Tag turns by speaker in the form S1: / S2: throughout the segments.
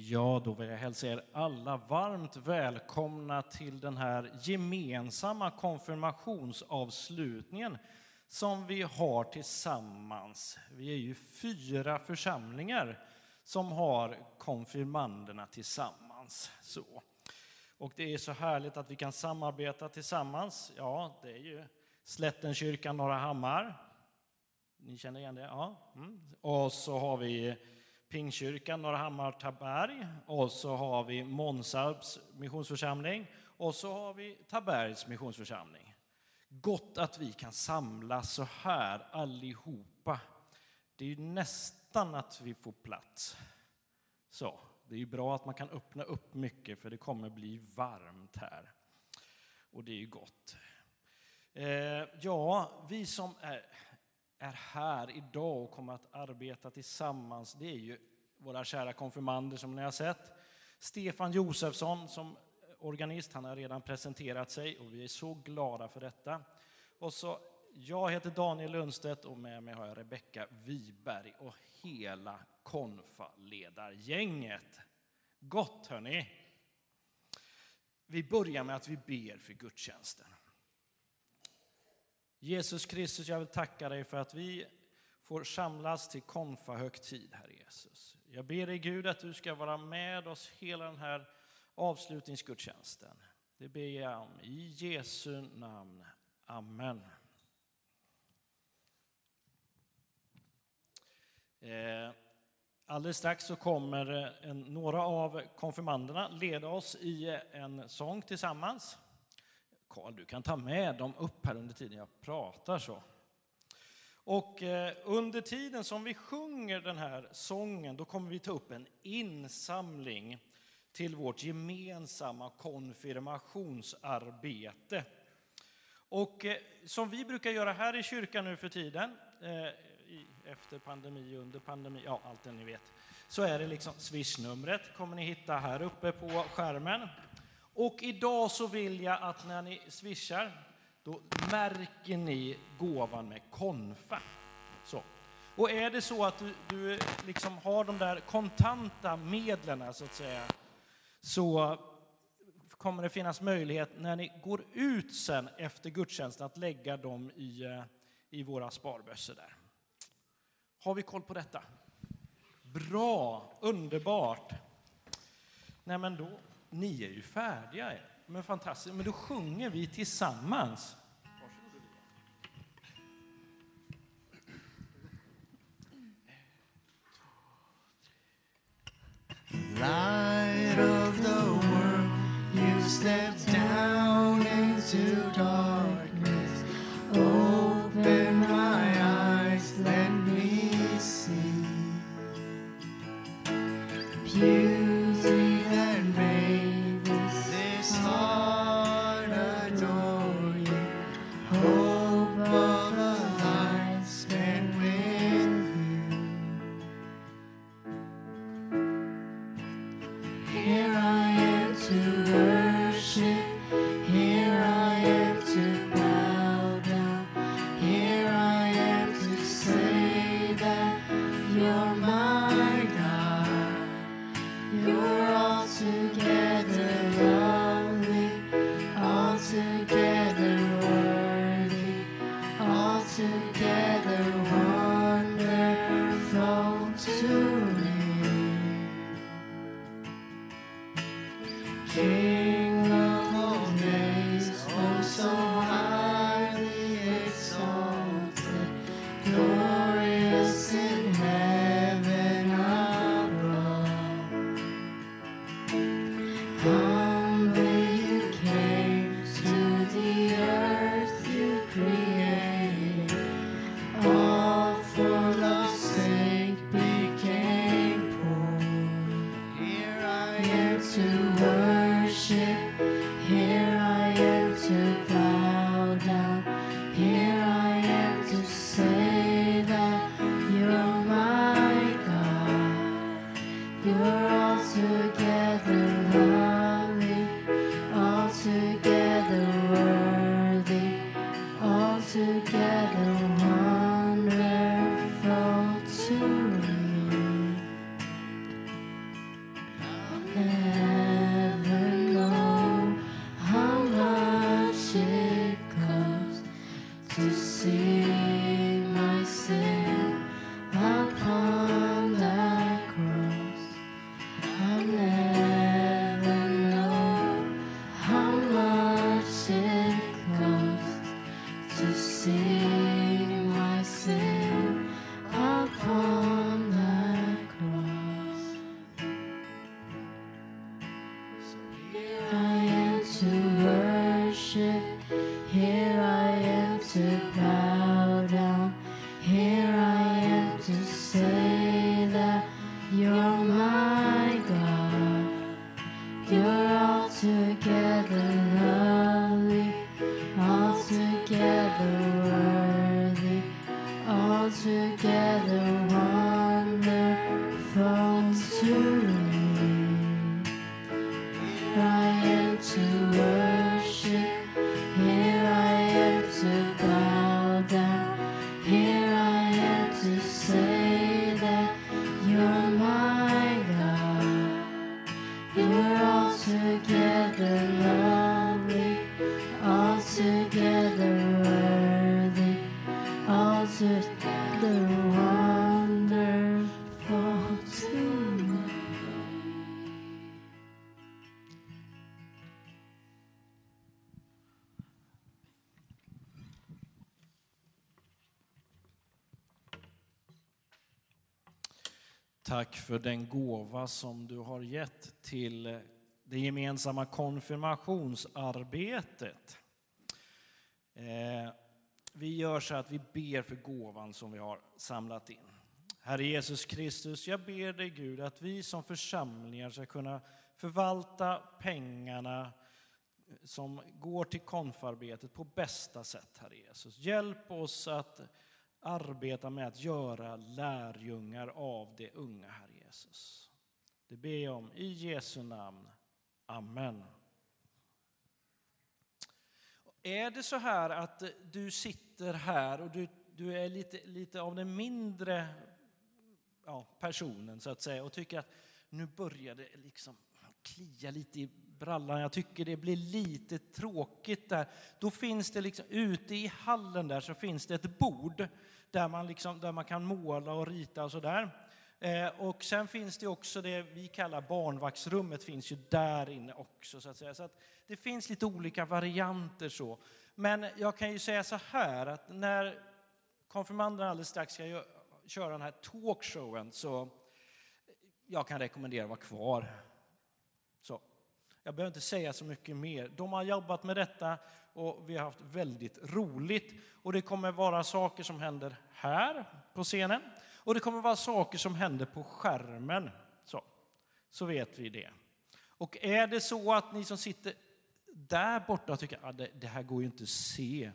S1: Ja, då vill jag hälsa er alla varmt välkomna till den här gemensamma konfirmationsavslutningen som vi har tillsammans. Vi är ju fyra församlingar som har konfirmanderna tillsammans. Så. Och det är så härligt att vi kan samarbeta tillsammans. Ja, det är ju Slättenkyrkan Norra Hammar. Ni känner igen det? Ja. Mm. Och så har vi Pingkyrkan Norrhammar-Taberg och så har vi Månsarps missionsförsamling och så har vi Tabergs missionsförsamling. Gott att vi kan samlas så här allihopa. Det är ju nästan att vi får plats. Så, det är ju bra att man kan öppna upp mycket för det kommer bli varmt här. Och det är ju gott. Eh, ja, vi som är är här idag och kommer att arbeta tillsammans, det är ju våra kära konfirmander som ni har sett. Stefan Josefsson som organist, han har redan presenterat sig och vi är så glada för detta. Och så, jag heter Daniel Lundstedt och med mig har jag Rebecka Wiberg och hela konfaledargänget. Gott hörni! Vi börjar med att vi ber för gudstjänsten. Jesus Kristus, jag vill tacka dig för att vi får samlas till konfahögtid, Herre Jesus. Jag ber dig Gud att du ska vara med oss hela den här avslutningsgudstjänsten. Det ber jag om i Jesu namn. Amen. Eh, alldeles strax så kommer en, några av konfirmanderna leda oss i en sång tillsammans. Karl, du kan ta med dem upp här under tiden jag pratar så. Och eh, under tiden som vi sjunger den här sången, då kommer vi ta upp en insamling till vårt gemensamma konfirmationsarbete. Och eh, som vi brukar göra här i kyrkan nu för tiden, eh, efter pandemi, under pandemi, ja allt det ni vet, så är det liksom swishnumret kommer ni hitta här uppe på skärmen. Och idag så vill jag att när ni swishar, då märker ni gåvan med konfa. Så. Och är det så att du, du liksom har de där kontanta medlen, så att säga, så kommer det finnas möjlighet när ni går ut sen efter gudstjänsten att lägga dem i, eh, i våra sparbössor där. Har vi koll på detta? Bra, underbart. Nej, men då ni är ju färdiga. Men fantastiskt, men då sjunger vi tillsammans.
S2: Light of the world, you step down into darkness.
S1: Tack för den gåva som du har gett till det gemensamma konfirmationsarbetet. Eh, vi gör så att vi ber för gåvan som vi har samlat in. Herre Jesus Kristus, jag ber dig Gud att vi som församlingar ska kunna förvalta pengarna som går till konfarbetet på bästa sätt, Herre Jesus. Hjälp oss att arbeta med att göra lärjungar av det unga, Herre Jesus. Det ber jag om i Jesu namn. Amen. Är det så här att du sitter här och du, du är lite, lite av den mindre ja, personen så att säga och tycker att nu börjar det liksom klia lite i brallan, jag tycker det blir lite tråkigt där. Då finns det liksom, ute i hallen där så finns det ett bord där man, liksom, där man kan måla och rita och sådär. Eh, och sen finns det också det vi kallar barnvaktsrummet finns ju där inne också så att säga. Så att det finns lite olika varianter så. Men jag kan ju säga så här att när konfirmanderna alldeles strax ska köra den här talkshowen så jag kan rekommendera att vara kvar. Jag behöver inte säga så mycket mer. De har jobbat med detta och vi har haft väldigt roligt. Och det kommer vara saker som händer här på scenen och det kommer vara saker som händer på skärmen. Så, så vet vi det. Och är det så att ni som sitter där borta tycker att ah, det, det här går ju inte att se.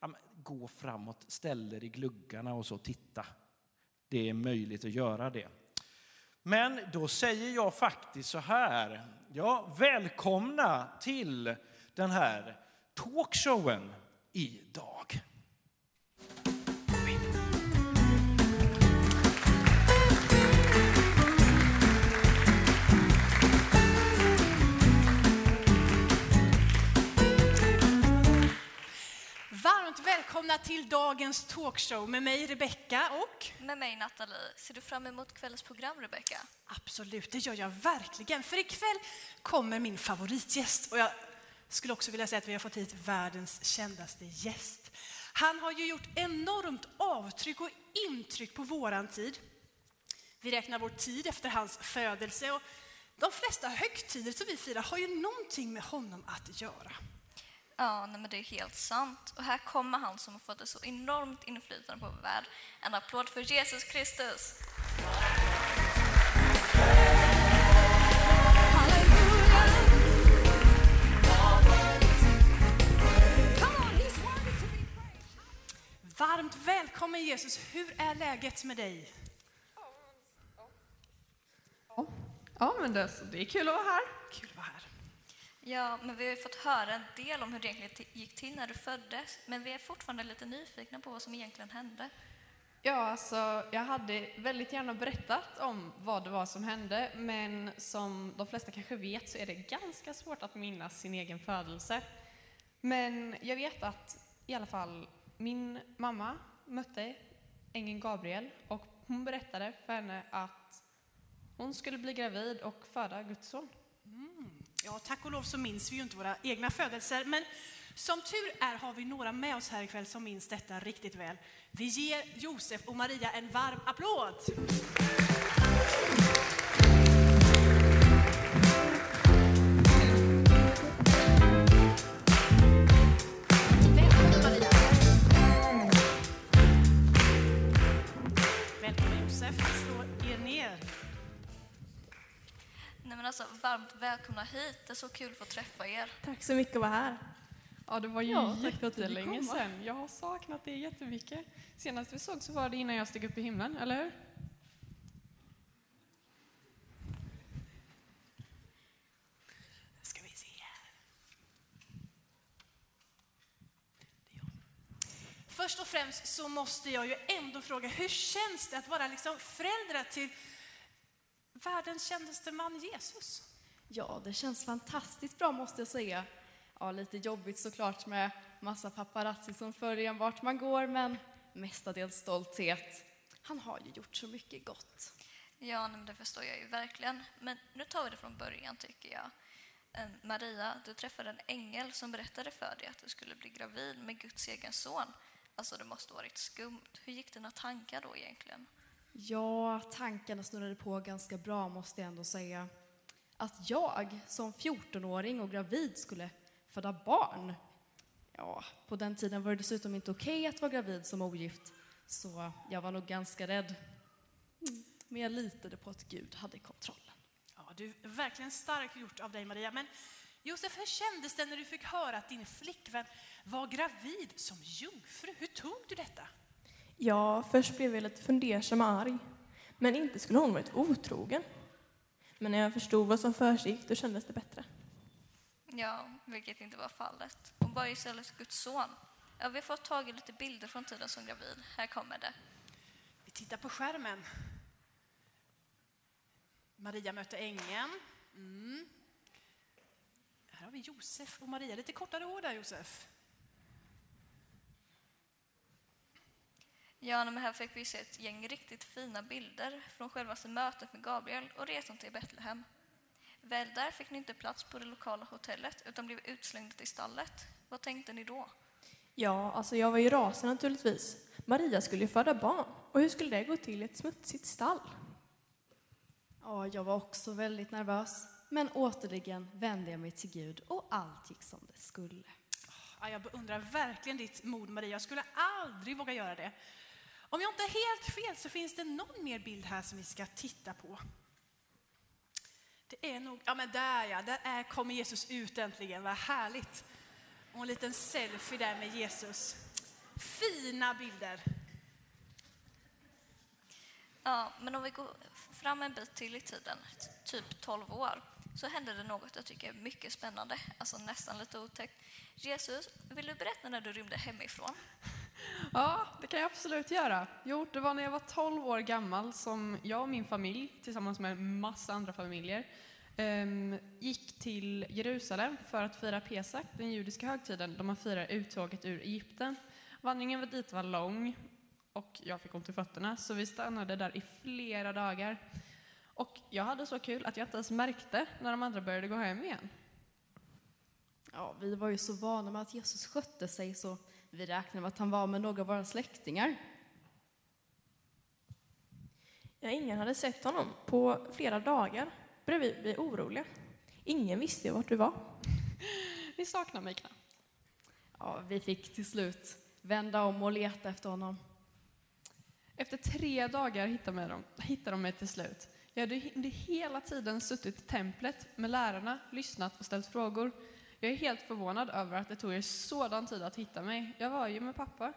S1: Ja, men gå framåt, ställ er i gluggarna och så titta. Det är möjligt att göra det. Men då säger jag faktiskt så här. Ja, välkomna till den här talkshowen idag.
S3: Varmt välkomna till dagens talkshow med mig Rebecka och
S4: Med mig Nathalie. Ser du fram emot kvällens program Rebecka?
S3: absolut, det gör jag verkligen. För ikväll kommer min favoritgäst och jag skulle också vilja säga att vi har fått hit världens kändaste gäst. Han har ju gjort enormt avtryck och intryck på våran tid. Vi räknar vår tid efter hans födelse och de flesta högtider som vi firar har ju någonting med honom att göra.
S4: Ja, nej, men det är helt sant. Och här kommer han som har fått ett så enormt inflytande på vår värld. En applåd för Jesus Kristus.
S3: Varmt välkommen Jesus, hur är läget med dig?
S5: Ja, men det, det är kul att vara här.
S3: Kul att vara här.
S4: Ja, men vi har ju fått höra en del om hur det egentligen gick till när du föddes. Men vi är fortfarande lite nyfikna på vad som egentligen hände.
S5: Ja, alltså, jag hade väldigt gärna berättat om vad det var som hände, men som de flesta kanske vet så är det ganska svårt att minnas sin egen födelse. Men jag vet att i alla fall min mamma mötte ängeln Gabriel och hon berättade för henne att hon skulle bli gravid och föda Guds son.
S3: Ja, tack och lov så minns vi ju inte våra egna födelser, men Som tur är har vi några med oss här ikväll som minns detta riktigt väl. Vi ger Josef och Maria en varm applåd.
S4: Men alltså, varmt välkomna hit. Det är så kul att få träffa er.
S6: Tack så mycket att vara här.
S5: Ja, det var ju
S6: Ja,
S5: jättelänge sedan. Jag har saknat det jättemycket. Senast vi såg så var det innan jag steg upp i himlen, eller hur?
S3: ska vi se här. Det är jag. Först och främst så måste jag ju ändå fråga, hur känns det att vara liksom föräldrar till världens kändaste man Jesus?
S6: Ja, det känns fantastiskt bra måste jag säga. Ja, lite jobbigt såklart med massa paparazzi som följer en vart man går, men mestadels stolthet. Han har ju gjort så mycket gott.
S4: Ja, men det förstår jag ju verkligen. Men nu tar vi det från början, tycker jag. Eh, Maria, du träffade en ängel som berättade för dig att du skulle bli gravid med Guds egen son. Alltså, det måste varit skumt. Hur gick dina tankar då egentligen?
S6: Ja, tankarna snurrade på ganska bra måste jag ändå säga. Att jag som 14-åring och gravid skulle föda barn. Ja, på den tiden var det dessutom inte okej att vara gravid som ogift, så jag var nog ganska rädd. Mm, Men jag litade på att Gud hade kontrollen.
S3: Ja, du är verkligen starkt gjort av dig Maria. Men Josef, hur kändes det när du fick höra att din flickvän var gravid som jungfru? Hur tog du detta?
S7: Ja, först blev jag lite fundersam och arg. Men inte skulle hon varit otrogen. Men när jag förstod vad som försiggick, då kändes det bättre.
S4: Ja, vilket inte var fallet. Hon var ju istället Guds son. Ja, vi har fått tag i lite bilder från tiden som gravid. Här kommer det.
S3: Vi tittar på skärmen. Maria möter ängeln. Mm. Här har vi Josef och Maria. Lite kortare hår där, Josef.
S4: Ja, men här fick vi se ett gäng riktigt fina bilder från självaste mötet med Gabriel och resan till Betlehem. Väl där fick ni inte plats på det lokala hotellet utan blev utslängda till stallet. Vad tänkte ni då?
S7: Ja, alltså jag var ju rasande naturligtvis. Maria skulle ju föda barn. Och hur skulle det gå till i ett smutsigt stall?
S6: Ja, jag var också väldigt nervös. Men återigen vände jag mig till Gud och allt gick som det skulle.
S3: Ja, jag beundrar verkligen ditt mod, Maria. Jag skulle aldrig våga göra det. Om jag inte är helt fel så finns det någon mer bild här som vi ska titta på. Det är nog, ja men där ja, där är, kommer Jesus ut äntligen, vad härligt. Och en liten selfie där med Jesus. Fina bilder.
S4: Ja, men om vi går fram en bit till i tiden, typ 12 år, så hände det något jag tycker är mycket spännande, alltså nästan lite otäckt. Jesus, vill du berätta när du rymde hemifrån?
S5: Ja, det kan jag absolut göra. Jo, det var när jag var 12 år gammal som jag och min familj, tillsammans med en massa andra familjer, ehm, gick till Jerusalem för att fira Pesach, den judiska högtiden, då man firar uttåget ur Egypten. Vandringen dit var lång och jag fick ont i fötterna, så vi stannade där i flera dagar. Och jag hade så kul att jag inte ens märkte när de andra började gå hem igen.
S6: Ja, vi var ju så vana med att Jesus skötte sig så vi räknade med att han var med några av våra släktingar.
S7: Ja, ingen hade sett honom på flera dagar. Började vi bli oroliga. Ingen visste vart du var.
S5: Ni saknar mig knappt.
S6: Ja, vi fick till slut vända om och leta efter honom.
S5: Efter tre dagar hittade, mig dem, hittade de mig till slut. Jag hade hela tiden suttit i templet med lärarna, lyssnat och ställt frågor. Jag är helt förvånad över att det tog er sådan tid att hitta mig. Jag var ju med pappa.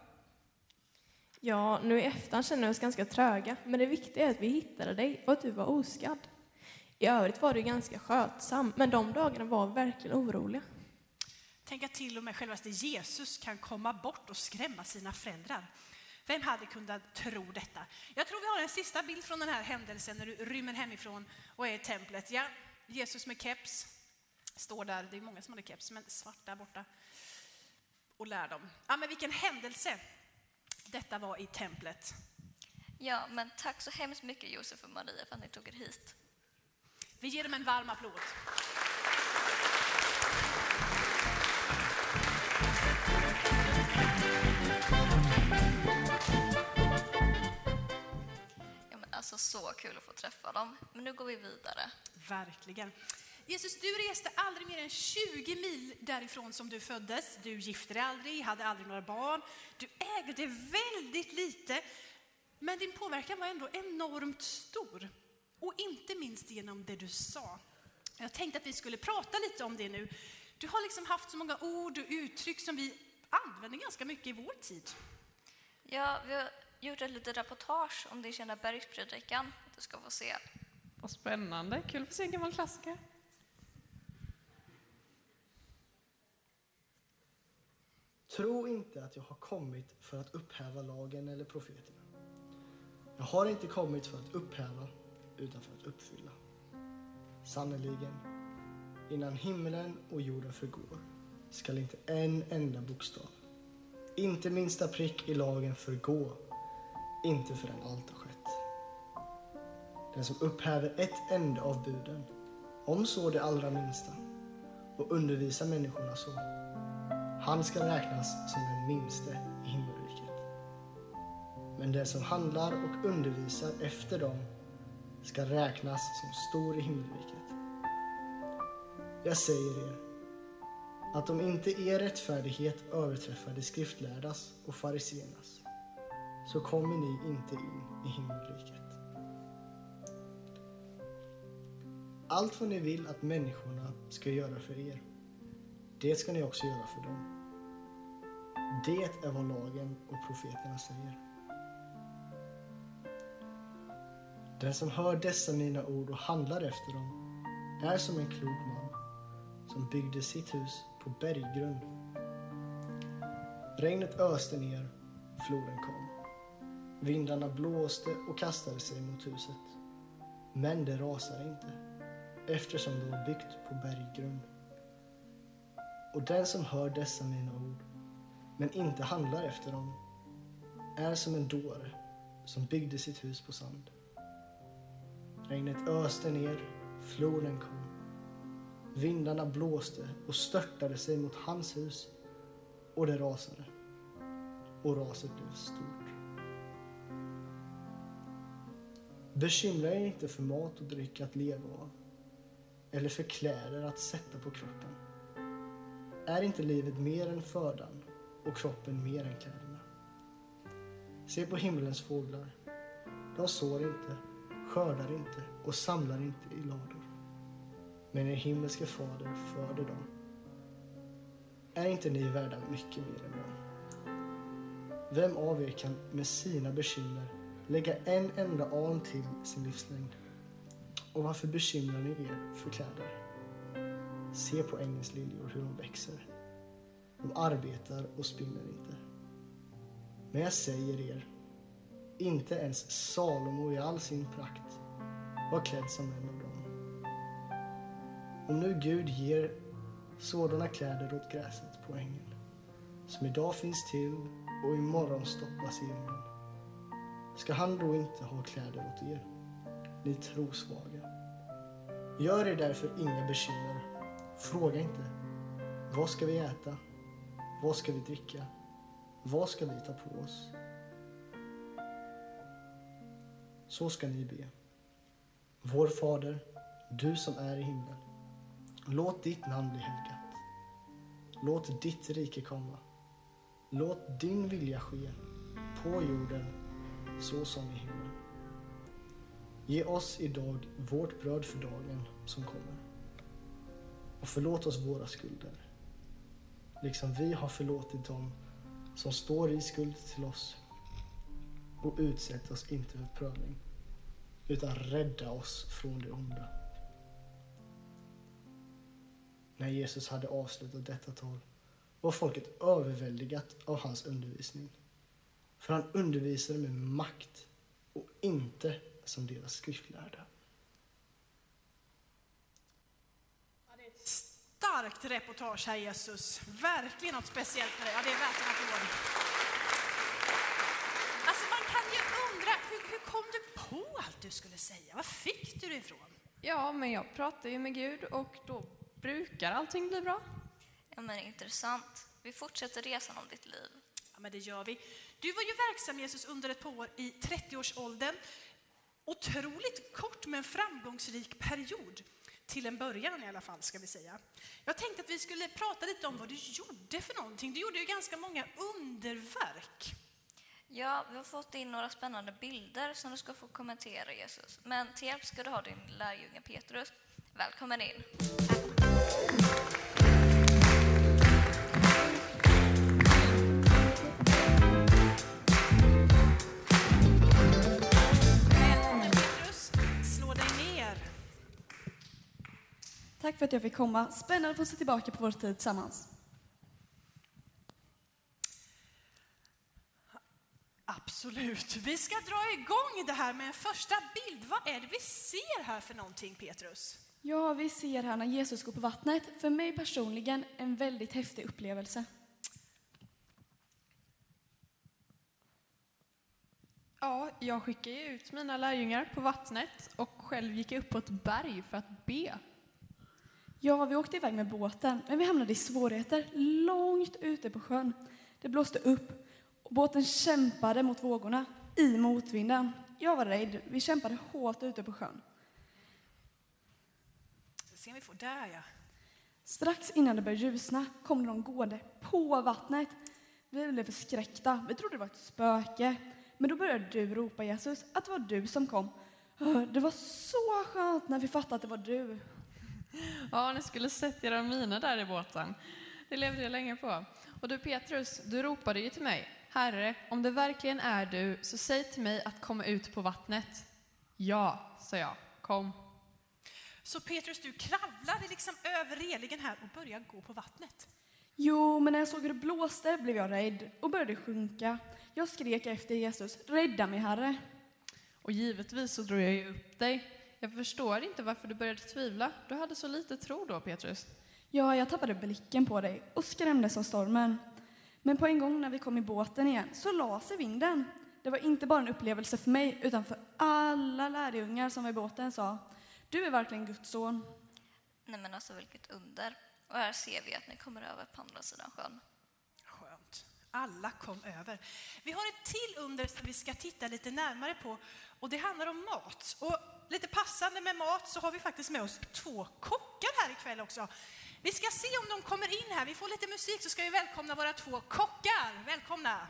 S7: Ja, nu i efterhand känner vi oss ganska tröga, men det viktiga är att vi hittade dig och att du var oskadd. I övrigt var du ganska skötsam, men de dagarna var verkligen oroliga.
S3: Tänk att till och med självaste Jesus kan komma bort och skrämma sina föräldrar. Vem hade kunnat tro detta? Jag tror vi har en sista bild från den här händelsen när du rymmer hemifrån och är i templet. Ja, Jesus med keps står där, det är många som hade keps, men svart där borta, och lär dem. Ja, men vilken händelse detta var i templet.
S4: Ja, men tack så hemskt mycket Josef och Maria för att ni tog er hit.
S3: Vi ger dem en varm applåd.
S4: Alltså så kul att få träffa dem. Men nu går vi vidare.
S3: Verkligen. Jesus, du reste aldrig mer än 20 mil därifrån som du föddes. Du gifte dig aldrig, hade aldrig några barn. Du ägde väldigt lite. Men din påverkan var ändå enormt stor. Och inte minst genom det du sa. Jag tänkte att vi skulle prata lite om det nu. Du har liksom haft så många ord och uttryck som vi använder ganska mycket i vår tid.
S4: Ja, vi har gjort ett litet reportage om din kända bergspredikan. Du ska få se.
S5: Vad spännande. Kul att få se en gammal klassiker.
S8: Tro inte att jag har kommit för att upphäva lagen eller profeterna. Jag har inte kommit för att upphäva, utan för att uppfylla. Sannerligen, innan himlen och jorden förgår skall inte en enda bokstav, inte minsta prick i lagen förgå, inte förrän allt har skett. Den som upphäver ett enda av buden, om så det allra minsta, och undervisar människorna så, han ska räknas som den minste i himmelriket. Men den som handlar och undervisar efter dem ska räknas som stor i himmelriket. Jag säger er att om inte er rättfärdighet överträffar de skriftlärdas och fariséernas så kommer ni inte in i himmelriket. Allt vad ni vill att människorna ska göra för er, det ska ni också göra för dem. Det är vad lagen och profeterna säger. Den som hör dessa mina ord och handlar efter dem är som en klok man som byggde sitt hus på berggrund. Regnet öste ner, floden kom. Vindarna blåste och kastade sig mot huset. Men det rasade inte, eftersom det var byggt på berggrund. Och den som hör dessa mina ord, men inte handlar efter dem, är som en dåre som byggde sitt hus på sand. Regnet öste ner, floden kom. Vindarna blåste och störtade sig mot hans hus och det rasade. Och raset blev stort. Bekymra er inte för mat och dryck att leva av eller för kläder att sätta på kroppen. Är inte livet mer än födan och kroppen mer än kläderna? Se på himlens fåglar. De sår inte, skördar inte och samlar inte i lador. Men er himmelske fader föder dem. Är inte ni värda mycket mer än dem? Vem av er kan med sina bekymmer lägga en enda aln till sin livslängd? Och varför bekymrar ni er för kläder? Se på ängens liljor hur de växer. De arbetar och spinner inte. Men jag säger er, inte ens Salomo i all sin prakt var klädd som en av dem. Om nu Gud ger sådana kläder åt gräset på ängen, som idag finns till och imorgon stoppas i ugnen, ska han då inte ha kläder åt er, ni trosvaga? Gör er därför inga bekymmer. Fråga inte, vad ska vi äta? Vad ska vi dricka? Vad ska vi ta på oss? Så ska ni be. Vår Fader, du som är i himlen. Låt ditt namn bli helgat. Låt ditt rike komma. Låt din vilja ske på jorden så som i himlen. Ge oss idag vårt bröd för dagen som kommer. Och förlåt oss våra skulder, liksom vi har förlåtit dem som står i skuld till oss. Och utsätt oss inte för prövning, utan rädda oss från det onda. När Jesus hade avslutat detta tal var folket överväldigat av hans undervisning. För han undervisade med makt och inte som deras skriftlärda.
S3: Ja, det är ett starkt reportage här Jesus. Verkligen något speciellt med det. Ja, det är värt en applåd. Alltså man kan ju undra, hur, hur kom du på allt du skulle säga? Var fick du det ifrån?
S5: Ja, men jag pratar ju med Gud och då brukar allting bli bra.
S4: Ja, men intressant. Vi fortsätter resan om ditt liv.
S3: Ja, men det gör vi. Du var ju verksam Jesus under ett par år i 30-årsåldern. otroligt kort men framgångsrik period. Till en början i alla fall, ska vi säga. Jag tänkte att vi skulle prata lite om vad du gjorde för någonting. Du gjorde ju ganska många underverk.
S4: Ja, vi har fått in några spännande bilder som du ska få kommentera, Jesus. Men till hjälp ska du ha din lärjunge Petrus. Välkommen in.
S3: Tack.
S9: Tack för att jag fick komma. Spännande att få se tillbaka på vår tid tillsammans.
S3: Absolut. Vi ska dra igång det här med en första bild. Vad är det vi ser här för någonting, Petrus?
S9: Ja, vi ser här när Jesus går på vattnet. För mig personligen en väldigt häftig upplevelse.
S5: Ja, jag skickade ut mina lärjungar på vattnet och själv gick jag upp på ett berg för att be.
S9: Ja, vi åkte iväg med båten, men vi hamnade i svårigheter långt ute på sjön. Det blåste upp och båten kämpade mot vågorna i motvinden. Jag var rädd. Vi kämpade hårt ute på sjön.
S3: Ska se om vi får där ja.
S9: Strax innan det började ljusna kom någon gående på vattnet. Vi blev förskräckta. Vi trodde det var ett spöke. Men då började du ropa Jesus att det var du som kom. Det var så skönt när vi fattade att det var du.
S5: Ja, ni skulle sett era miner där i båten. Det levde jag länge på. Och du Petrus, du ropade ju till mig. Herre, om det verkligen är du, så säg till mig att komma ut på vattnet. Ja, sa jag. Kom.
S3: Så Petrus, du kravlade liksom över relingen här och började gå på vattnet.
S9: Jo, men när jag såg hur det blåste blev jag rädd och började sjunka. Jag skrek efter Jesus, rädda mig Herre.
S5: Och givetvis så drog jag ju upp dig. Jag förstår inte varför du började tvivla. Du hade så lite tro då, Petrus.
S9: Ja, jag tappade blicken på dig och skrämdes av stormen. Men på en gång när vi kom i båten igen så la sig vinden. Det var inte bara en upplevelse för mig utan för alla lärjungar som var i båten sa Du är verkligen Guds son.
S4: Nej men alltså vilket under. Och här ser vi att ni kommer över på andra sidan sjön.
S3: Skönt. Alla kom över. Vi har ett till under som vi ska titta lite närmare på och det handlar om mat. Och lite passande med mat så har vi faktiskt med oss två kockar här ikväll också. Vi ska se om de kommer in här. Vi får lite musik så ska vi välkomna våra två kockar. Välkomna!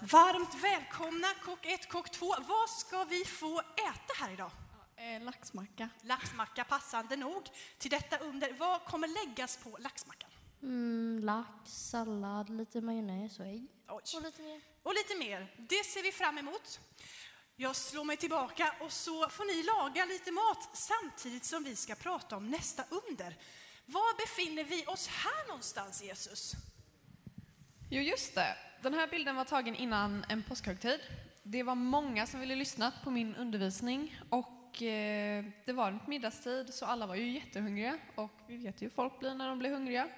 S3: Varmt välkomna kock 1, kock 2. Vad ska vi få äta här idag?
S9: Eh, laxmacka.
S3: Laxmacka passande nog till detta under. Vad kommer läggas på laxmackan?
S2: Mm, lax, sallad, lite majonnäs och ägg.
S3: Oj.
S2: Och lite mer.
S3: Och lite mer. Det ser vi fram emot. Jag slår mig tillbaka och så får ni laga lite mat samtidigt som vi ska prata om nästa under. Var befinner vi oss här någonstans, Jesus?
S5: Jo, just det. Den här bilden var tagen innan en påskhögtid. Det var många som ville lyssna på min undervisning och eh, det var middagstid så alla var ju jättehungriga och vi vet ju hur folk blir när de blir hungriga.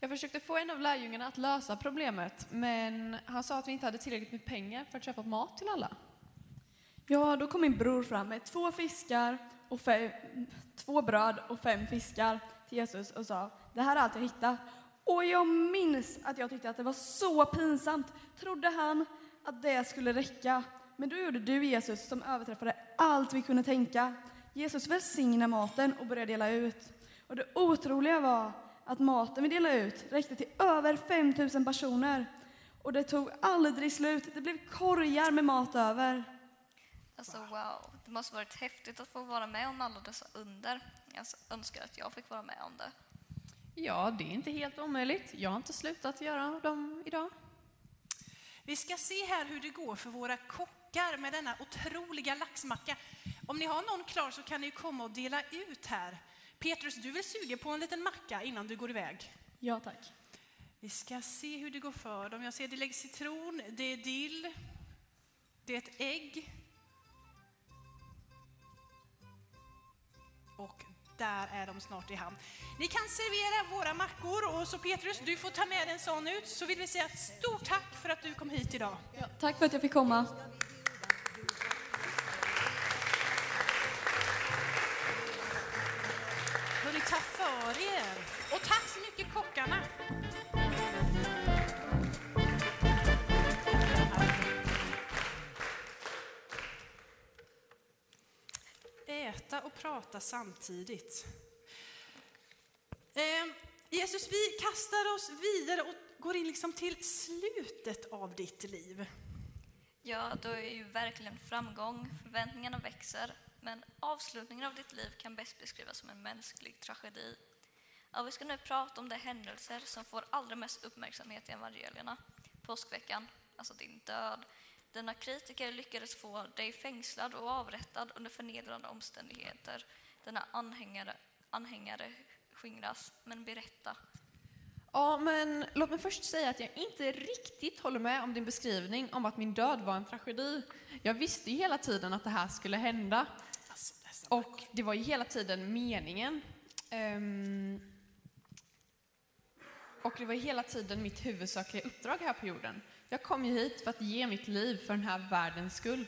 S5: Jag försökte få en av lärjungarna att lösa problemet men han sa att vi inte hade tillräckligt med pengar för att köpa mat till alla.
S9: Ja, då kom min bror fram med två fiskar och fem, två bröd och fem fiskar till Jesus och sa det här är allt jag hittat. Och jag minns att jag tyckte att det var så pinsamt. Trodde han att det skulle räcka? Men då gjorde du Jesus som överträffade allt vi kunde tänka. Jesus välsignade maten och började dela ut. Och det otroliga var att maten vi delade ut räckte till över 5000 personer. Och det tog aldrig slut. Det blev korgar med mat över.
S4: Alltså wow, det måste varit häftigt att få vara med om alla dessa under. Jag önskar att jag fick vara med om det.
S5: Ja, det är inte helt omöjligt. Jag har inte slutat göra dem idag.
S3: Vi ska se här hur det går för våra kockar med denna otroliga laxmacka. Om ni har någon klar så kan ni komma och dela ut här. Petrus, du vill suga på en liten macka innan du går iväg.
S9: Ja, tack.
S3: Vi ska se hur det går för dem. Jag ser det läggs citron, det är dill, det är ett ägg. Och där är de snart i hamn. Ni kan servera våra mackor och så Petrus, du får ta med en sån ut. Så vill vi säga ett stort tack för att du kom hit idag.
S9: Ja, tack för att jag fick komma.
S3: För er. Och tack så mycket kockarna. Äta och prata samtidigt. Eh, Jesus, vi kastar oss vidare och går in liksom till slutet av ditt liv.
S4: Ja, då är ju verkligen framgång, förväntningarna växer, men avslutningen av ditt liv kan bäst beskrivas som en mänsklig tragedi. Ja, vi ska nu prata om de händelser som får allra mest uppmärksamhet i evangelierna. Påskveckan, alltså din död. Dina kritiker lyckades få dig fängslad och avrättad under förnedrande omständigheter. Dina anhängare, anhängare skingras, men berätta.
S5: Ja, men låt mig först säga att jag inte riktigt håller med om din beskrivning om att min död var en tragedi. Jag visste ju hela tiden att det här skulle hända. Och det var ju hela tiden meningen. Ehm, och det var hela tiden mitt huvudsakliga uppdrag här på jorden. Jag kom ju hit för att ge mitt liv för den här världens skull.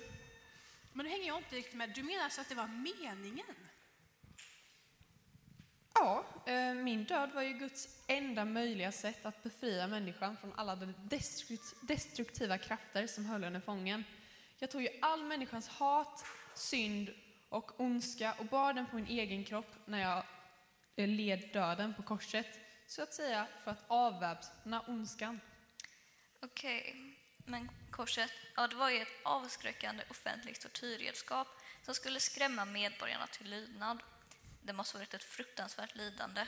S3: Men nu hänger jag inte riktigt med. Du menar alltså att det var meningen?
S5: Ja, eh, min död var ju Guds enda möjliga sätt att befria människan från alla de destrukt- destruktiva krafter som höll henne fången. Jag tog ju all människans hat, synd och ondska och bar den på min egen kropp när jag eh, led döden på korset. Så att säga för att avväpna ondskan.
S4: Okej, men korset, ja det var ju ett avskräckande offentligt tortyrredskap som skulle skrämma medborgarna till lydnad. Det måste varit ett fruktansvärt lidande.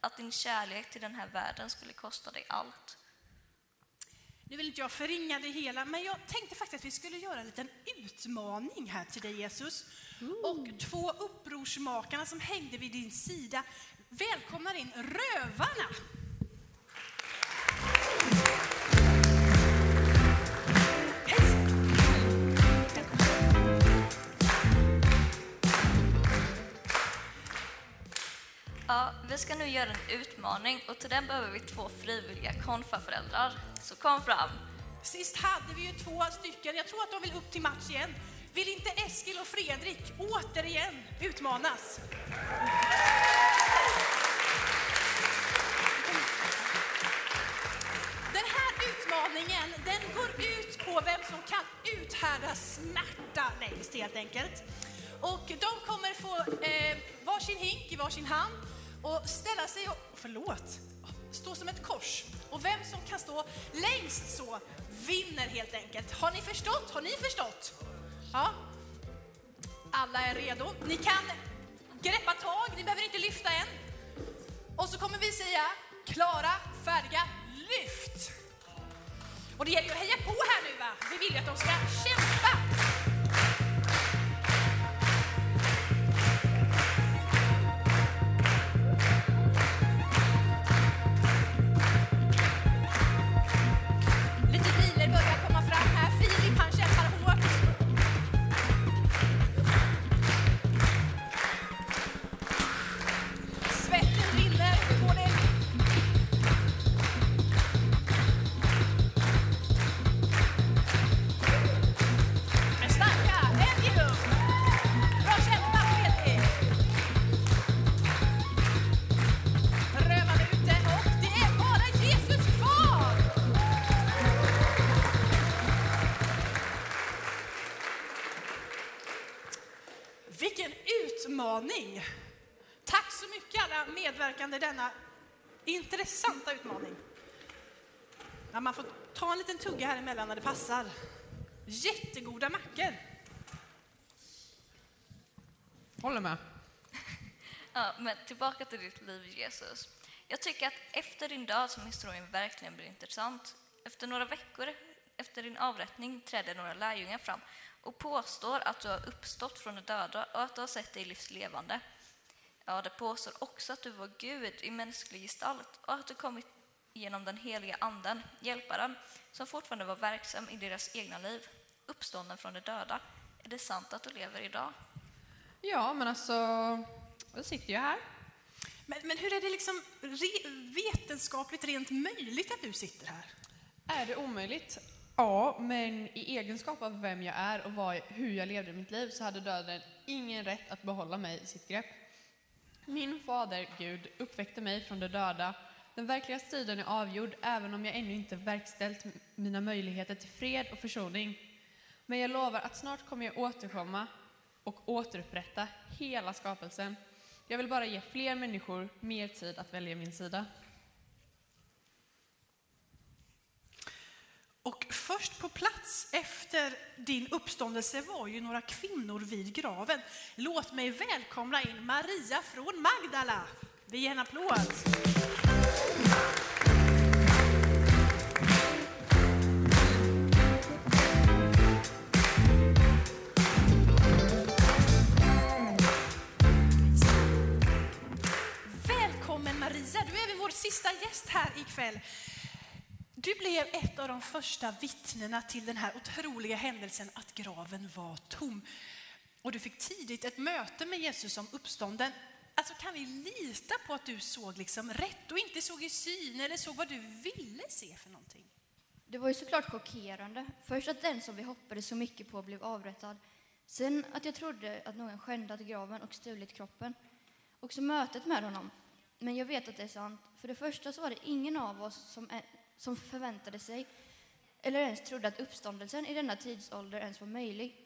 S4: Att din kärlek till den här världen skulle kosta dig allt.
S3: Nu vill inte jag förringa det hela, men jag tänkte faktiskt att vi skulle göra en liten utmaning här till dig Jesus. Och två upprorsmakarna som hängde vid din sida välkomnar in rövarna.
S4: Ja, vi ska nu göra en utmaning och till den behöver vi två frivilliga konfaföräldrar. Så kom fram.
S3: Sist hade vi ju två stycken, jag tror att de vill upp till match igen. Vill inte Eskil och Fredrik återigen utmanas? Den här utmaningen, den går ut på vem som kan uthärda smärta längst helt enkelt. Och de kommer få eh, varsin hink i varsin hand och ställa sig och, förlåt, stå som ett kors. Och vem som kan stå längst så vinner helt enkelt. Har ni förstått? Har ni förstått? Ja. Alla är redo. Ni kan greppa tag, ni behöver inte lyfta än. Och så kommer vi säga klara, färdiga, lyft! Och det gäller ju att heja på här nu va? Vi vill ju att de ska kämpa! Liten tugga här emellan när det passar. Jättegoda mackor.
S5: Håller med.
S4: Ja, men tillbaka till ditt liv, Jesus. Jag tycker att efter din död som historien verkligen blir intressant. Efter några veckor efter din avrättning träder några lärjungar fram och påstår att du har uppstått från de döda och att du har sett dig livslevande. Ja, det påstår också att du var Gud i mänsklig gestalt och att du kommit genom den heliga anden, hjälparen, som fortfarande var verksam i deras egna liv, uppstånden från de döda. Är det sant att du lever idag?
S5: Ja, men alltså, jag sitter ju här.
S3: Men, men hur är det liksom re, vetenskapligt rent möjligt att du sitter här?
S5: Är det omöjligt? Ja, men i egenskap av vem jag är och vad, hur jag levde mitt liv så hade döden ingen rätt att behålla mig i sitt grepp. Min fader, Gud, uppväckte mig från de döda. Den verkliga striden är avgjord, även om jag ännu inte verkställt mina möjligheter till fred och försoning. Men jag lovar att snart kommer jag återkomma och återupprätta hela skapelsen. Jag vill bara ge fler människor mer tid att välja min sida.
S3: Och först på plats efter din uppståndelse var ju några kvinnor vid graven. Låt mig välkomna in Maria från Magdala. Vi ger en applåd första vittnena till den här otroliga händelsen att graven var tom. Och du fick tidigt ett möte med Jesus som uppstånden. Alltså kan vi lita på att du såg liksom rätt och inte såg i syn eller såg vad du ville se för någonting?
S2: Det var ju såklart chockerande. Först att den som vi hoppades så mycket på blev avrättad. Sen att jag trodde att någon skändat graven och stulit kroppen. Också mötet med honom. Men jag vet att det är sant. För det första så var det ingen av oss som, som förväntade sig eller ens trodde att uppståndelsen i denna tidsålder ens var möjlig.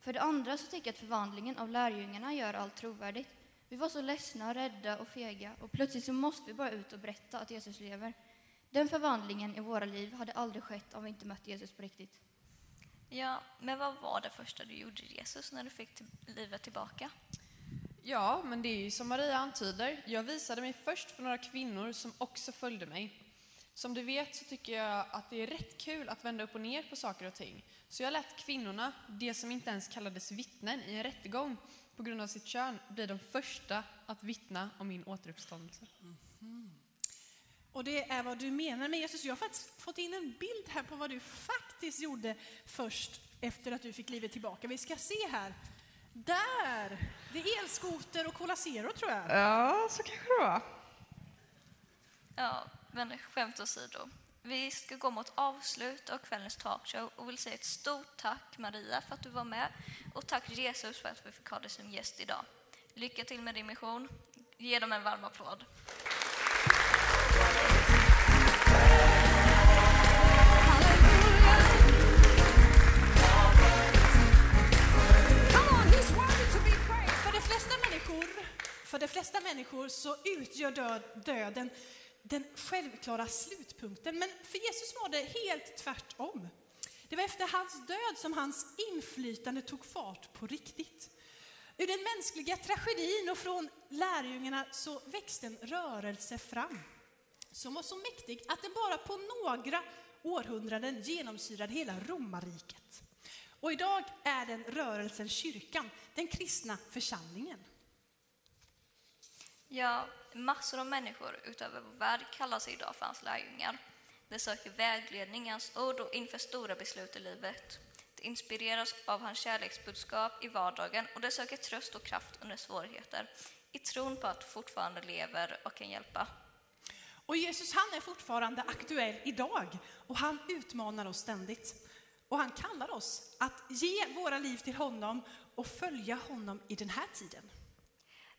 S2: För det andra så tycker jag att förvandlingen av lärjungarna gör allt trovärdigt. Vi var så ledsna, rädda och fega och plötsligt så måste vi bara ut och berätta att Jesus lever. Den förvandlingen i våra liv hade aldrig skett om vi inte mött Jesus på riktigt.
S4: Ja, men vad var det första du gjorde Jesus när du fick till livet tillbaka?
S5: Ja, men det är ju som Maria antyder. Jag visade mig först för några kvinnor som också följde mig. Som du vet så tycker jag att det är rätt kul att vända upp och ner på saker och ting. Så jag lät kvinnorna, de som inte ens kallades vittnen i en rättegång på grund av sitt kön, bli de första att vittna om min återuppståndelse.
S3: Och det är vad du menar med Jesus. Jag har faktiskt fått in en bild här på vad du faktiskt gjorde först efter att du fick livet tillbaka. Vi ska se här. Där! Det är elskoter och Cola Zero tror jag.
S5: Ja, så kanske det var.
S4: Ja, men skämt åsido. Vi ska gå mot avslut av kvällens talkshow och vill säga ett stort tack Maria för att du var med och tack Jesus för att vi fick ha dig som gäst idag. Lycka till med din mission. Ge dem en varm applåd.
S3: För de flesta människor, för de flesta människor så utgör död, döden den självklara slutpunkten. Men för Jesus var det helt tvärtom. Det var efter hans död som hans inflytande tog fart på riktigt. Ur den mänskliga tragedin och från lärjungarna så växte en rörelse fram som var så mäktig att den bara på några århundraden genomsyrade hela romarriket. Och idag är den rörelsen kyrkan, den kristna församlingen.
S4: Ja, massor av människor utöver vår värld kallar sig idag för hans lärjungar. De söker vägledning i hans ord och inför stora beslut i livet. De inspireras av hans kärleksbudskap i vardagen och de söker tröst och kraft under svårigheter i tron på att fortfarande lever och kan hjälpa.
S3: Och Jesus han är fortfarande aktuell idag och han utmanar oss ständigt. Och han kallar oss att ge våra liv till honom och följa honom i den här tiden.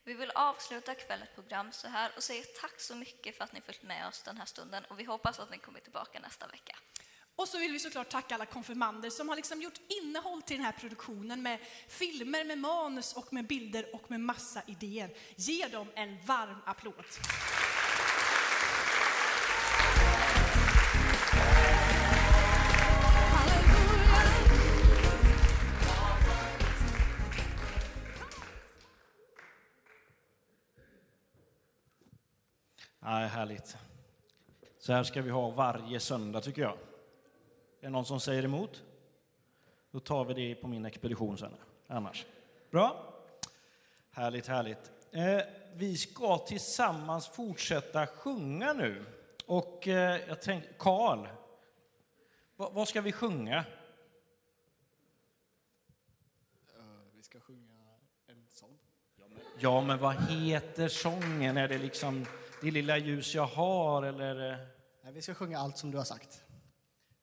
S4: Vi vill avsluta kvällens program så här och säga tack så mycket för att ni följt med oss den här stunden och vi hoppas att ni kommer tillbaka nästa vecka.
S3: Och så vill vi såklart tacka alla konfirmander som har liksom gjort innehåll till den här produktionen med filmer, med manus och med bilder och med massa idéer. Ge dem en varm applåd.
S1: Nej, härligt. Så här ska vi ha varje söndag, tycker jag. Är det någon som säger emot? Då tar vi det på min expedition sen, annars. Bra? Härligt, härligt. Eh, vi ska tillsammans fortsätta sjunga nu. Och eh, jag tänkte, Karl, vad, vad ska vi sjunga?
S10: Vi ska sjunga en sång.
S1: Ja, men vad heter sången? Är det liksom Det lilla ljus jag har, eller? eh,
S10: Nej, vi ska sjunga allt som du har sagt.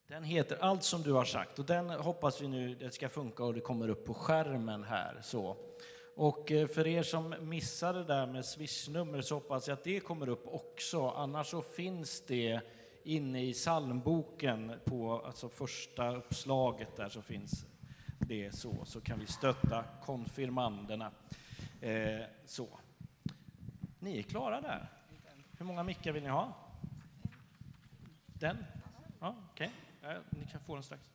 S1: Den heter Allt som du har sagt och den hoppas vi nu det ska funka och det kommer upp på skärmen här. Så.
S2: Och eh, för er som missade det där med swishnummer så hoppas jag att det kommer upp också. Annars så finns det inne i psalmboken på alltså första uppslaget där så finns det så, så kan vi stötta konfirmanderna. Eh, så. Ni är klara där. Hur många mickar vill ni ha? Den? Ja, Okej, okay. ni kan få den strax.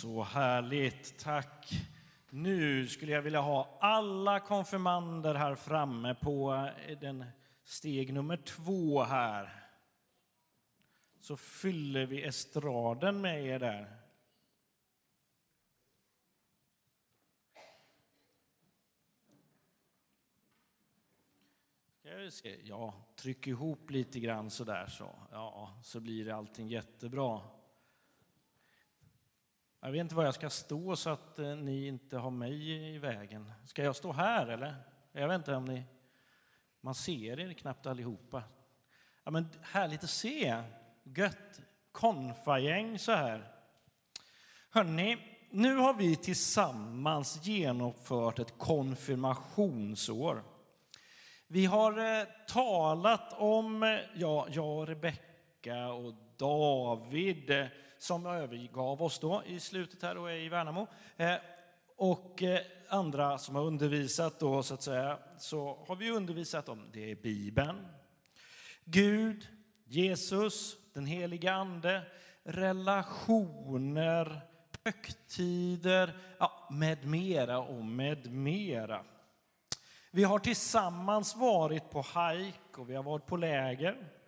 S2: Så härligt, tack. Nu skulle jag vilja ha alla konfirmander här framme på eh, den steg nummer två här. Så fyller vi estraden med er där. Ja, tryck ihop lite grann så där så. Ja, så blir det allting jättebra.
S1: Jag vet inte var jag ska stå så att eh, ni inte har mig i vägen. Ska jag stå här eller? Jag vet inte om ni... Man ser er knappt allihopa. Ja, men härligt att se. Gött. Konfagäng så här. Hörni, nu har vi tillsammans genomfört ett konfirmationsår. Vi har eh, talat om, ja, jag och Rebecka och David eh, som övergav oss då i slutet här och är i Värnamo. Eh, och eh, andra som har undervisat då så att säga, så har vi undervisat om det är Bibeln, Gud, Jesus, den heliga Ande, relationer, högtider, ja, med mera och med mera. Vi har tillsammans varit på hajk och vi har varit på läger.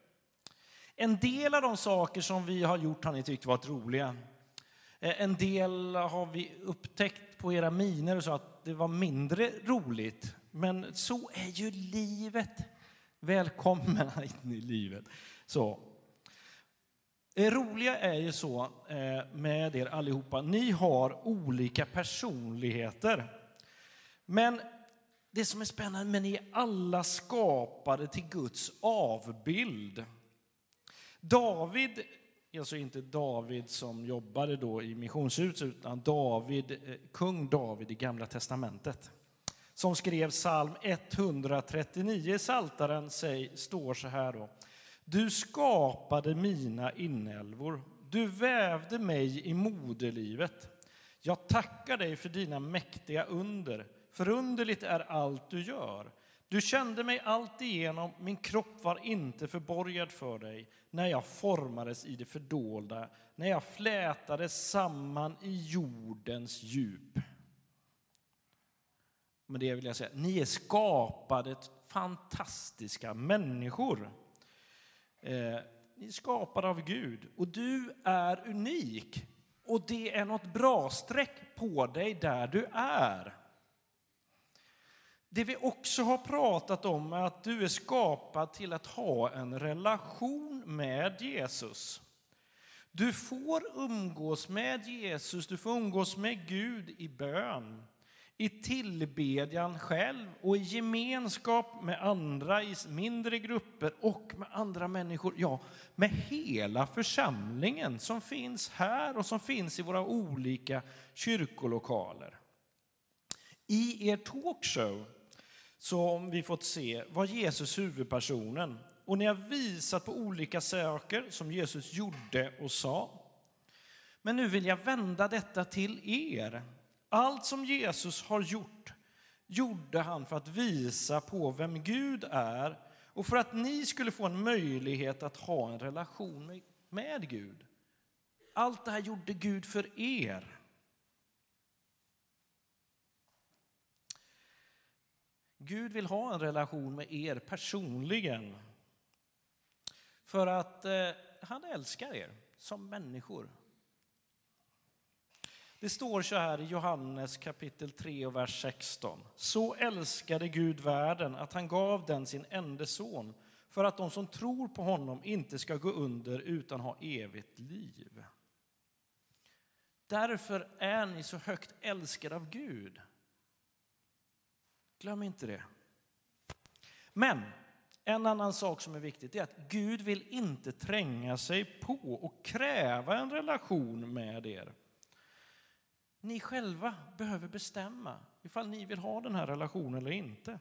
S1: En del av de saker som vi har gjort har ni tyckt varit roliga. Eh, en del har vi upptäckt på era miner och så att det var mindre roligt. Men så är ju livet. Välkomna in i livet. Så. Det roliga är ju så eh, med er allihopa, ni har olika personligheter. Men det som är spännande, men ni är alla skapade till Guds avbild. David, alltså inte David som jobbade då i missionshuset, utan David, eh, kung David i Gamla Testamentet, som skrev psalm 139 i Saltaren står så här då. Du skapade mina inälvor, du vävde mig i moderlivet. Jag tackar dig för dina mäktiga under. Förunderligt är allt du gör. Du kände mig alltigenom, min kropp var inte förborgad för dig när jag formades i det fördolda, när jag flätades samman i jordens djup. Med det vill jag säga, ni är skapade fantastiska människor. Eh, ni är skapade av Gud och du är unik. Och det är något bra streck på dig där du är. Det vi också har pratat om är att du är skapad till att ha en relation med Jesus. Du får umgås med Jesus, du får umgås med Gud i bön, i tillbedjan själv och i gemenskap med andra i mindre grupper och med andra människor. Ja, med hela församlingen som finns här och som finns i våra olika kyrkolokaler. I er talkshow som vi fått se var Jesus huvudpersonen och ni har visat på olika saker som Jesus gjorde och sa. Men nu vill jag vända detta till er. Allt som Jesus har gjort gjorde han för att visa på vem Gud är och för att ni skulle få en möjlighet att ha en relation med Gud. Allt det här gjorde Gud för er. Gud vill ha en relation med er personligen. För att eh, han älskar er som människor. Det står så här i Johannes kapitel 3 och vers 16. Så älskade Gud världen att han gav den sin enda son för att de som tror på honom inte ska gå under utan ha evigt liv. Därför är ni så högt älskade av Gud. Glöm inte det. Men en annan sak som är viktigt är att Gud vill inte tränga sig på och kräva en relation med er. Ni själva behöver bestämma ifall ni vill ha den här relationen eller inte.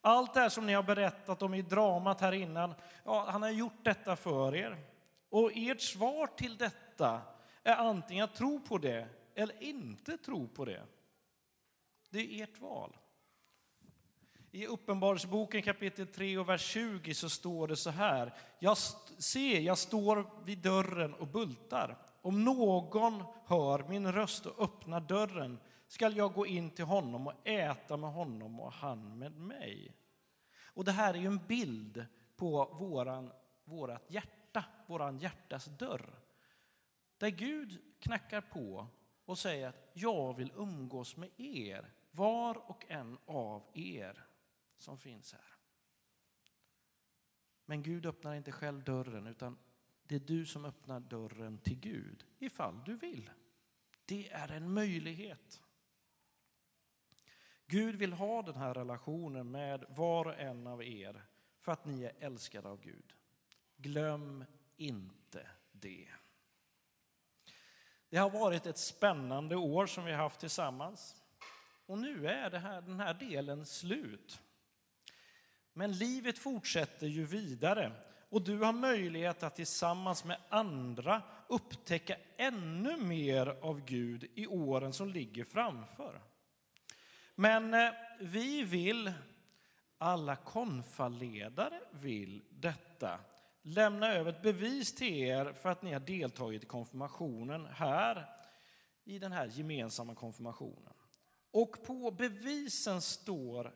S1: Allt det här som ni har berättat om i dramat här innan, ja, han har gjort detta för er. Och ert svar till detta är antingen att tro på det eller inte tro på det. Det är ert val. I Uppenbarelseboken kapitel 3 och vers 20 så står det så här. Jag se, jag står vid dörren och bultar. Om någon hör min röst och öppnar dörren skall jag gå in till honom och äta med honom och han med mig. Och det här är ju en bild på våran, vårat hjärta, våran hjärtas dörr. Där Gud knackar på och säger att jag vill umgås med er, var och en av er som finns här. Men Gud öppnar inte själv dörren utan det är du som öppnar dörren till Gud ifall du vill. Det är en möjlighet. Gud vill ha den här relationen med var och en av er för att ni är älskade av Gud. Glöm inte det. Det har varit ett spännande år som vi har haft tillsammans. Och nu är det här, den här delen slut. Men livet fortsätter ju vidare och du har möjlighet att tillsammans med andra upptäcka ännu mer av Gud i åren som ligger framför. Men eh, vi vill, alla konfaledare vill detta, lämna över ett bevis till er för att ni har deltagit i konfirmationen här i den här gemensamma konfirmationen. Och på bevisen står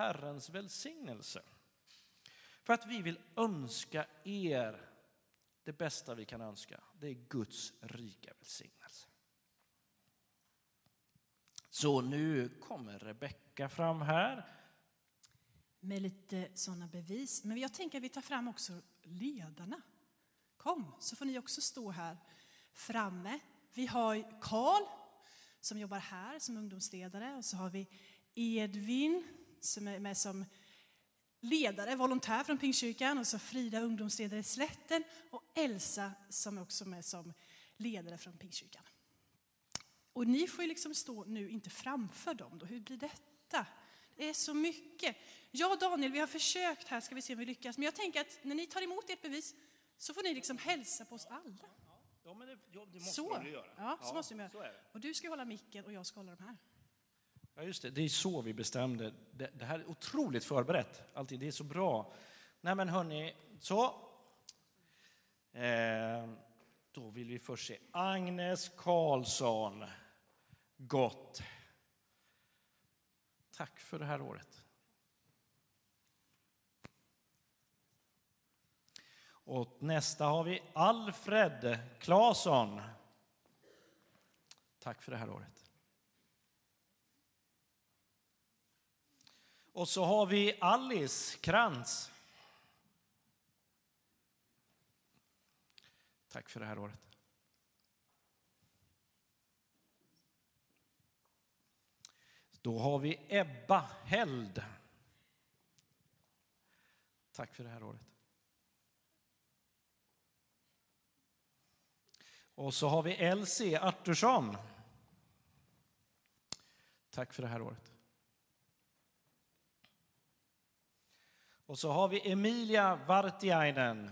S1: Herrens välsignelse. För att vi vill önska er det bästa vi kan önska. Det är Guds rika välsignelse. Så nu kommer Rebecka fram här.
S3: Med lite sådana bevis. Men jag tänker att vi tar fram också ledarna. Kom, så får ni också stå här framme. Vi har Karl som jobbar här som ungdomsledare och så har vi Edvin som är med som ledare, volontär från Pingstkyrkan och så Frida ungdomsledare i Slätten och Elsa som är också med som ledare från Pingstkyrkan. Och ni får ju liksom stå nu inte framför dem då, hur blir detta? Det är så mycket. Jag och Daniel, vi har försökt här, ska vi se om vi lyckas. Men jag tänker att när ni tar emot ert bevis så får ni liksom hälsa på oss alla.
S1: Ja, men det, ja, det måste
S3: Så,
S1: göra.
S3: ja, så måste vi göra.
S1: är.
S3: Och du ska hålla micken och jag ska hålla de här.
S1: Ja, just det. Det är så vi bestämde. Det, det här är otroligt förberett. Alltid. Det är så bra. Nej, men hörni, så. Eh, då vill vi först se Agnes Karlsson. Gott. Tack för det här året. Och nästa har vi Alfred Claesson. Tack för det här året. Och så har vi Alice Krantz. Tack för det här året. Då har vi Ebba Held. Tack för det här året. Och så har vi Elsie Artursson. Tack för det här året. Och så har vi Emilia Vartiainen.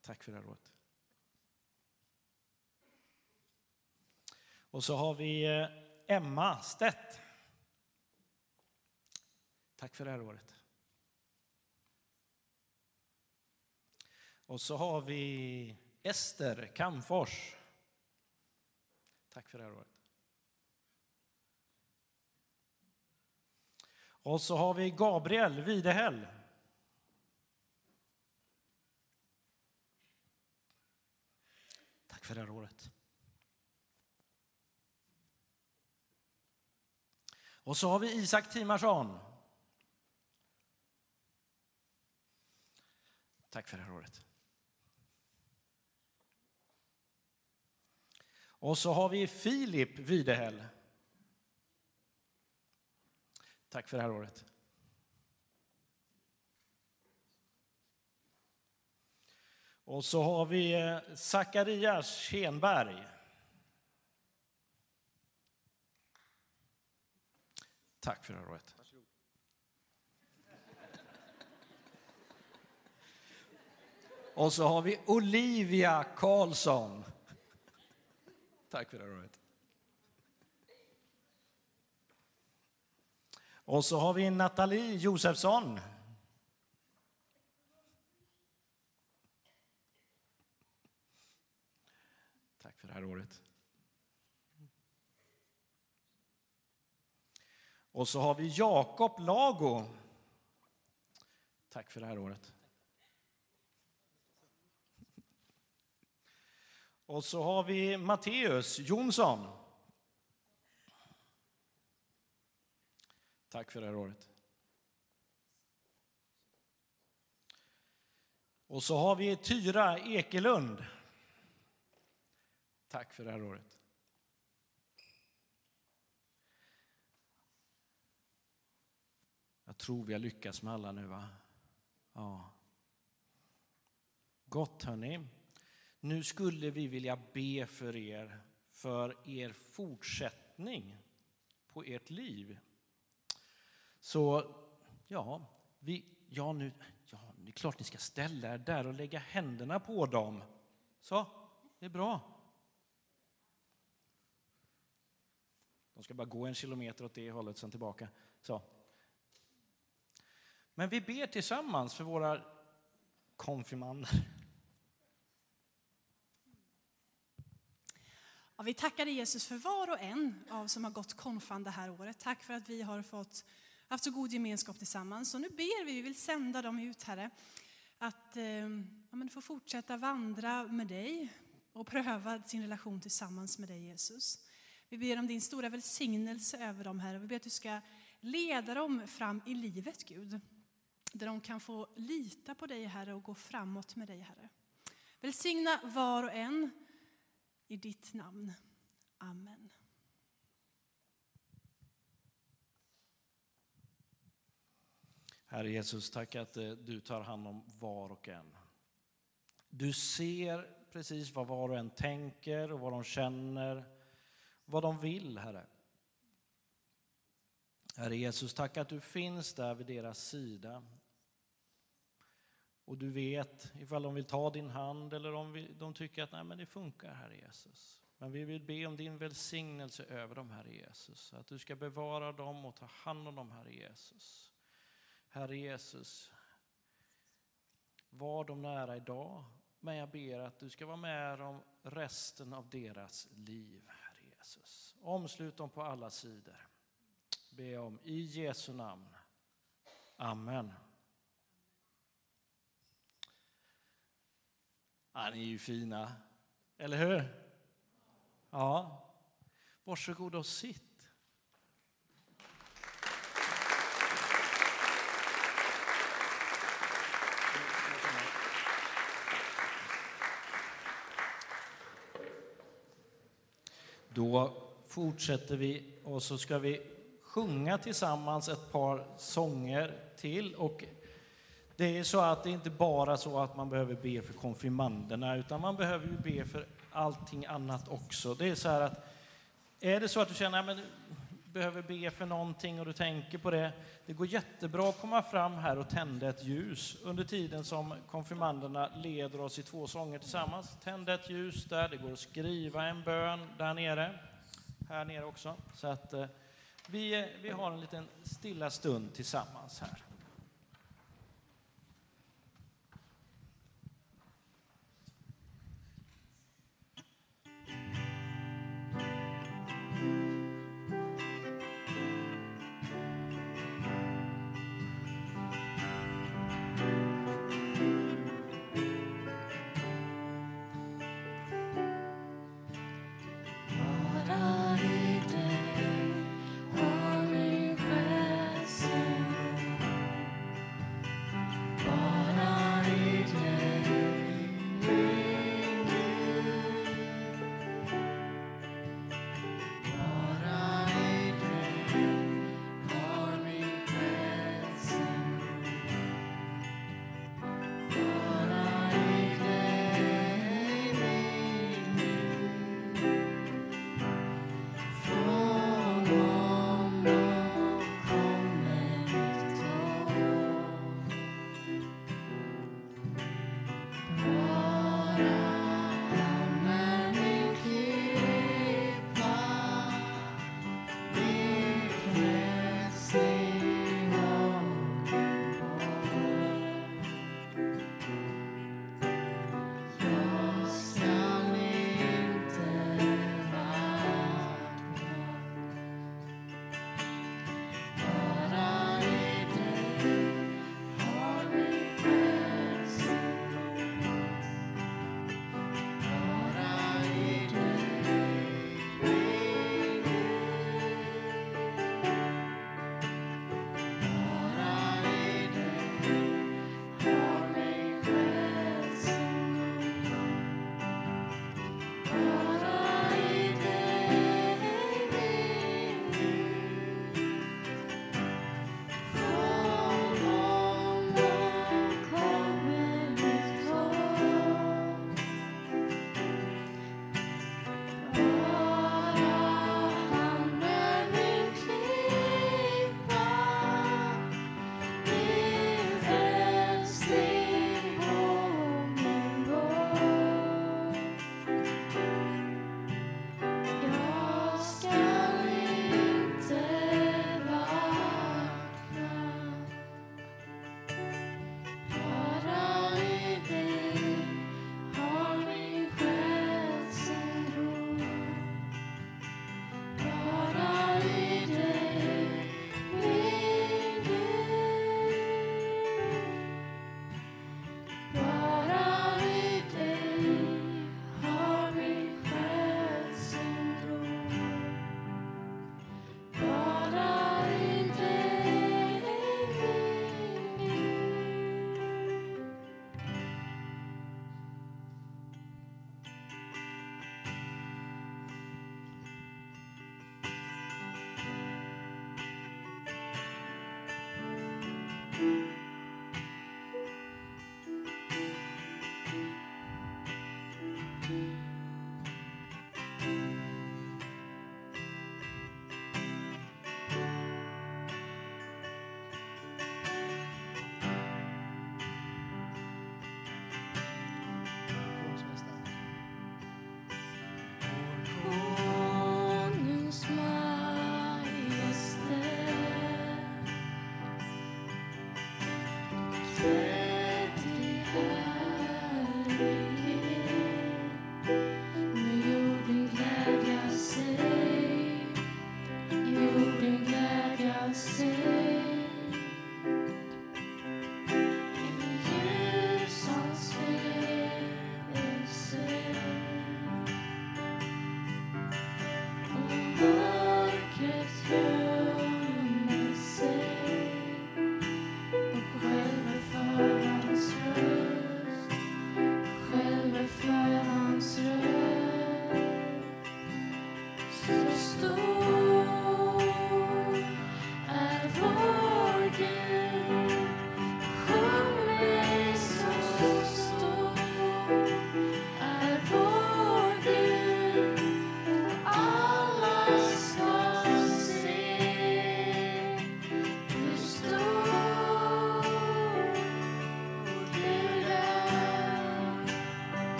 S1: Tack för det här året. Och så har vi eh, Emma Stedt. Tack för det här året. Och så har vi Ester Kamfors. Tack för det här året. Och så har vi Gabriel Videhäll. Tack för det här året. Och så har vi Isak Timarsson. Tack för det här året. Och så har vi Filip Videhäll. Tack för det här året. Och så har vi eh, Zacharias Schenberg. Tack för det här året. Och så har vi Olivia Karlsson. Tack för det här året. Och så har vi Nathalie Josefsson. Tack för det här året. Och så har vi Jakob Lago. Tack för det här året. Och så har vi Matteus Jonsson. Tack för det här året. Och så har vi Tyra Ekelund. Tack för det här året. Jag tror vi har lyckats med alla nu, va? Ja. Gott, hörni. Nu skulle vi vilja be för er, för er fortsättning på ert liv. Så, ja, vi, ja, nu, ja, det är klart ni ska ställa er där och lägga händerna på dem. Så, det är bra. De ska bara gå en kilometer åt det hållet, sen tillbaka. Så. Men vi ber tillsammans för våra konfirmander.
S3: Ja, vi tackar dig Jesus för var och en av som har gått konfan det här året. Tack för att vi har fått haft så god gemenskap tillsammans. Och nu ber vi, vi vill sända dem ut Herre, att eh, ja, men få fortsätta vandra med dig och pröva sin relation tillsammans med dig Jesus. Vi ber om din stora välsignelse över dem Herre. Vi ber att du ska leda dem fram i livet Gud. Där de kan få lita på dig Herre och gå framåt med dig Herre. Välsigna var och en i ditt namn. Amen.
S1: Herre Jesus, tack att eh, du tar hand om var och en. Du ser precis vad var och en tänker och vad de känner, vad de vill, Herre. Herre Jesus, tack att du finns där vid deras sida. Och du vet ifall de vill ta din hand eller om de tycker att Nej, men det funkar, Herre Jesus. Men vi vill be om din välsignelse över dem, Herre Jesus. Att du ska bevara dem och ta hand om dem, Herre Jesus. Herre Jesus, var dem nära idag, men jag ber att du ska vara med dem resten av deras liv, Herre Jesus. Omslut dem på alla sidor. Be om i Jesu namn. Amen. Ja, ni är ju fina, eller hur? Ja. Varsågod och sitt. Då fortsätter vi och så ska vi sjunga tillsammans ett par sånger till. Och det är så att det inte bara så att man behöver be för konfirmanderna, utan man behöver ju be för allting annat också. Det är så här att är det så att du känner att behöver be för någonting och du tänker på det, det går jättebra att komma fram här och tända ett ljus under tiden som konfirmanderna leder oss i två sånger tillsammans. Tända ett ljus där, det går att skriva en bön där nere, här nere också. Så att eh, vi, vi har en liten stilla stund tillsammans här.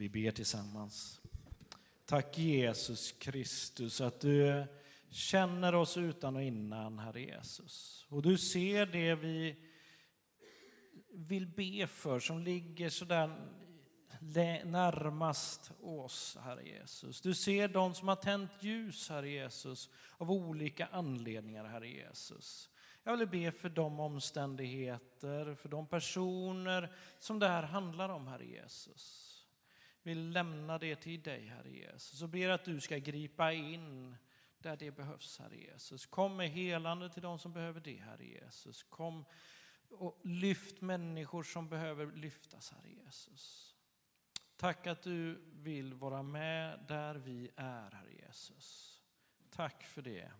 S11: Vi
S1: ber tillsammans. Tack Jesus Kristus att du känner oss utan och innan, Herre Jesus. Och du ser det vi vill be för som ligger så där närmast oss, Herre Jesus. Du ser de som har tänt ljus, Herre Jesus, av olika anledningar, Herre Jesus. Jag vill be för de omständigheter, för de personer som det här handlar om, Herre Jesus. Vi lämnar det till dig, Herre Jesus, och ber att du ska gripa in där det behövs, Herre Jesus. Kom med helande till de som behöver det, Herre Jesus. Kom och lyft människor som behöver lyftas, Herre Jesus. Tack att du vill vara med där vi är, Herre Jesus. Tack för det.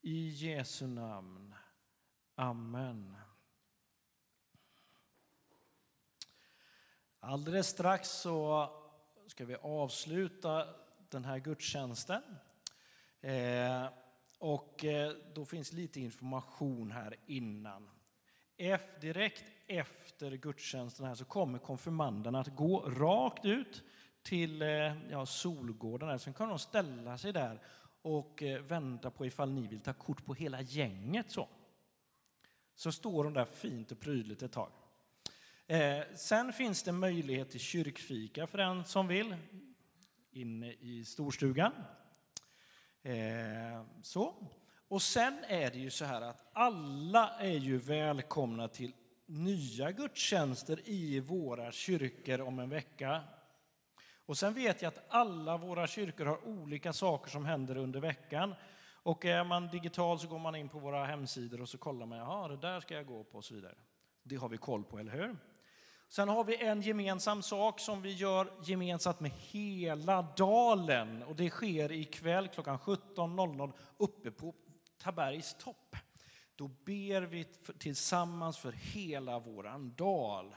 S1: I Jesu namn. Amen. Alldeles strax så ska vi avsluta den här gudstjänsten. Eh, och eh, då finns lite information här innan. Direkt efter gudstjänsten här så kommer konfirmanderna att gå rakt ut till eh, ja, Solgården. Där. Sen kan de ställa sig där och eh, vänta på ifall ni vill ta kort på hela gänget. Så, så står de där fint och prydligt ett tag. Eh, sen finns det möjlighet till kyrkfika för den som vill inne i storstugan. Eh, så. Och sen är det ju så här att alla är ju välkomna till nya gudstjänster i våra kyrkor om en vecka. Och sen vet jag att alla våra kyrkor har olika saker som händer under veckan. Och är man digital så går man in på våra hemsidor och så kollar man, ja det där ska jag gå på och så vidare. Det har vi koll på, eller hur? Sen har vi en gemensam sak som vi gör gemensamt med hela dalen och det sker ikväll klockan 17.00 uppe på Tabergs topp. Då ber vi tillsammans för hela våran dal.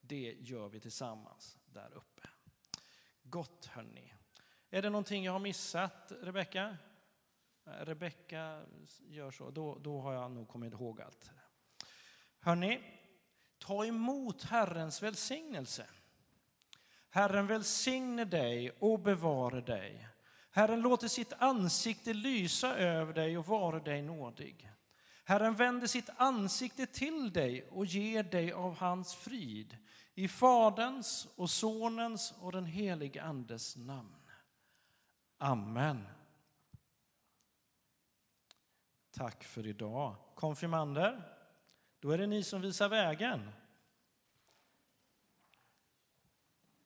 S1: Det gör vi tillsammans där uppe. Gott hörni. Är det någonting jag har missat, Rebecka? Rebecka gör så, då, då har jag nog kommit ihåg allt. Hörni, ta emot Herrens välsignelse. Herren välsigne dig och bevare dig. Herren låter sitt ansikte lysa över dig och vara dig nådig. Herren vänder sitt ansikte till dig och ger dig av hans frid. I Faderns och Sonens och den helige Andes namn. Amen. Tack för idag. Konfirmander, då är det ni som visar vägen.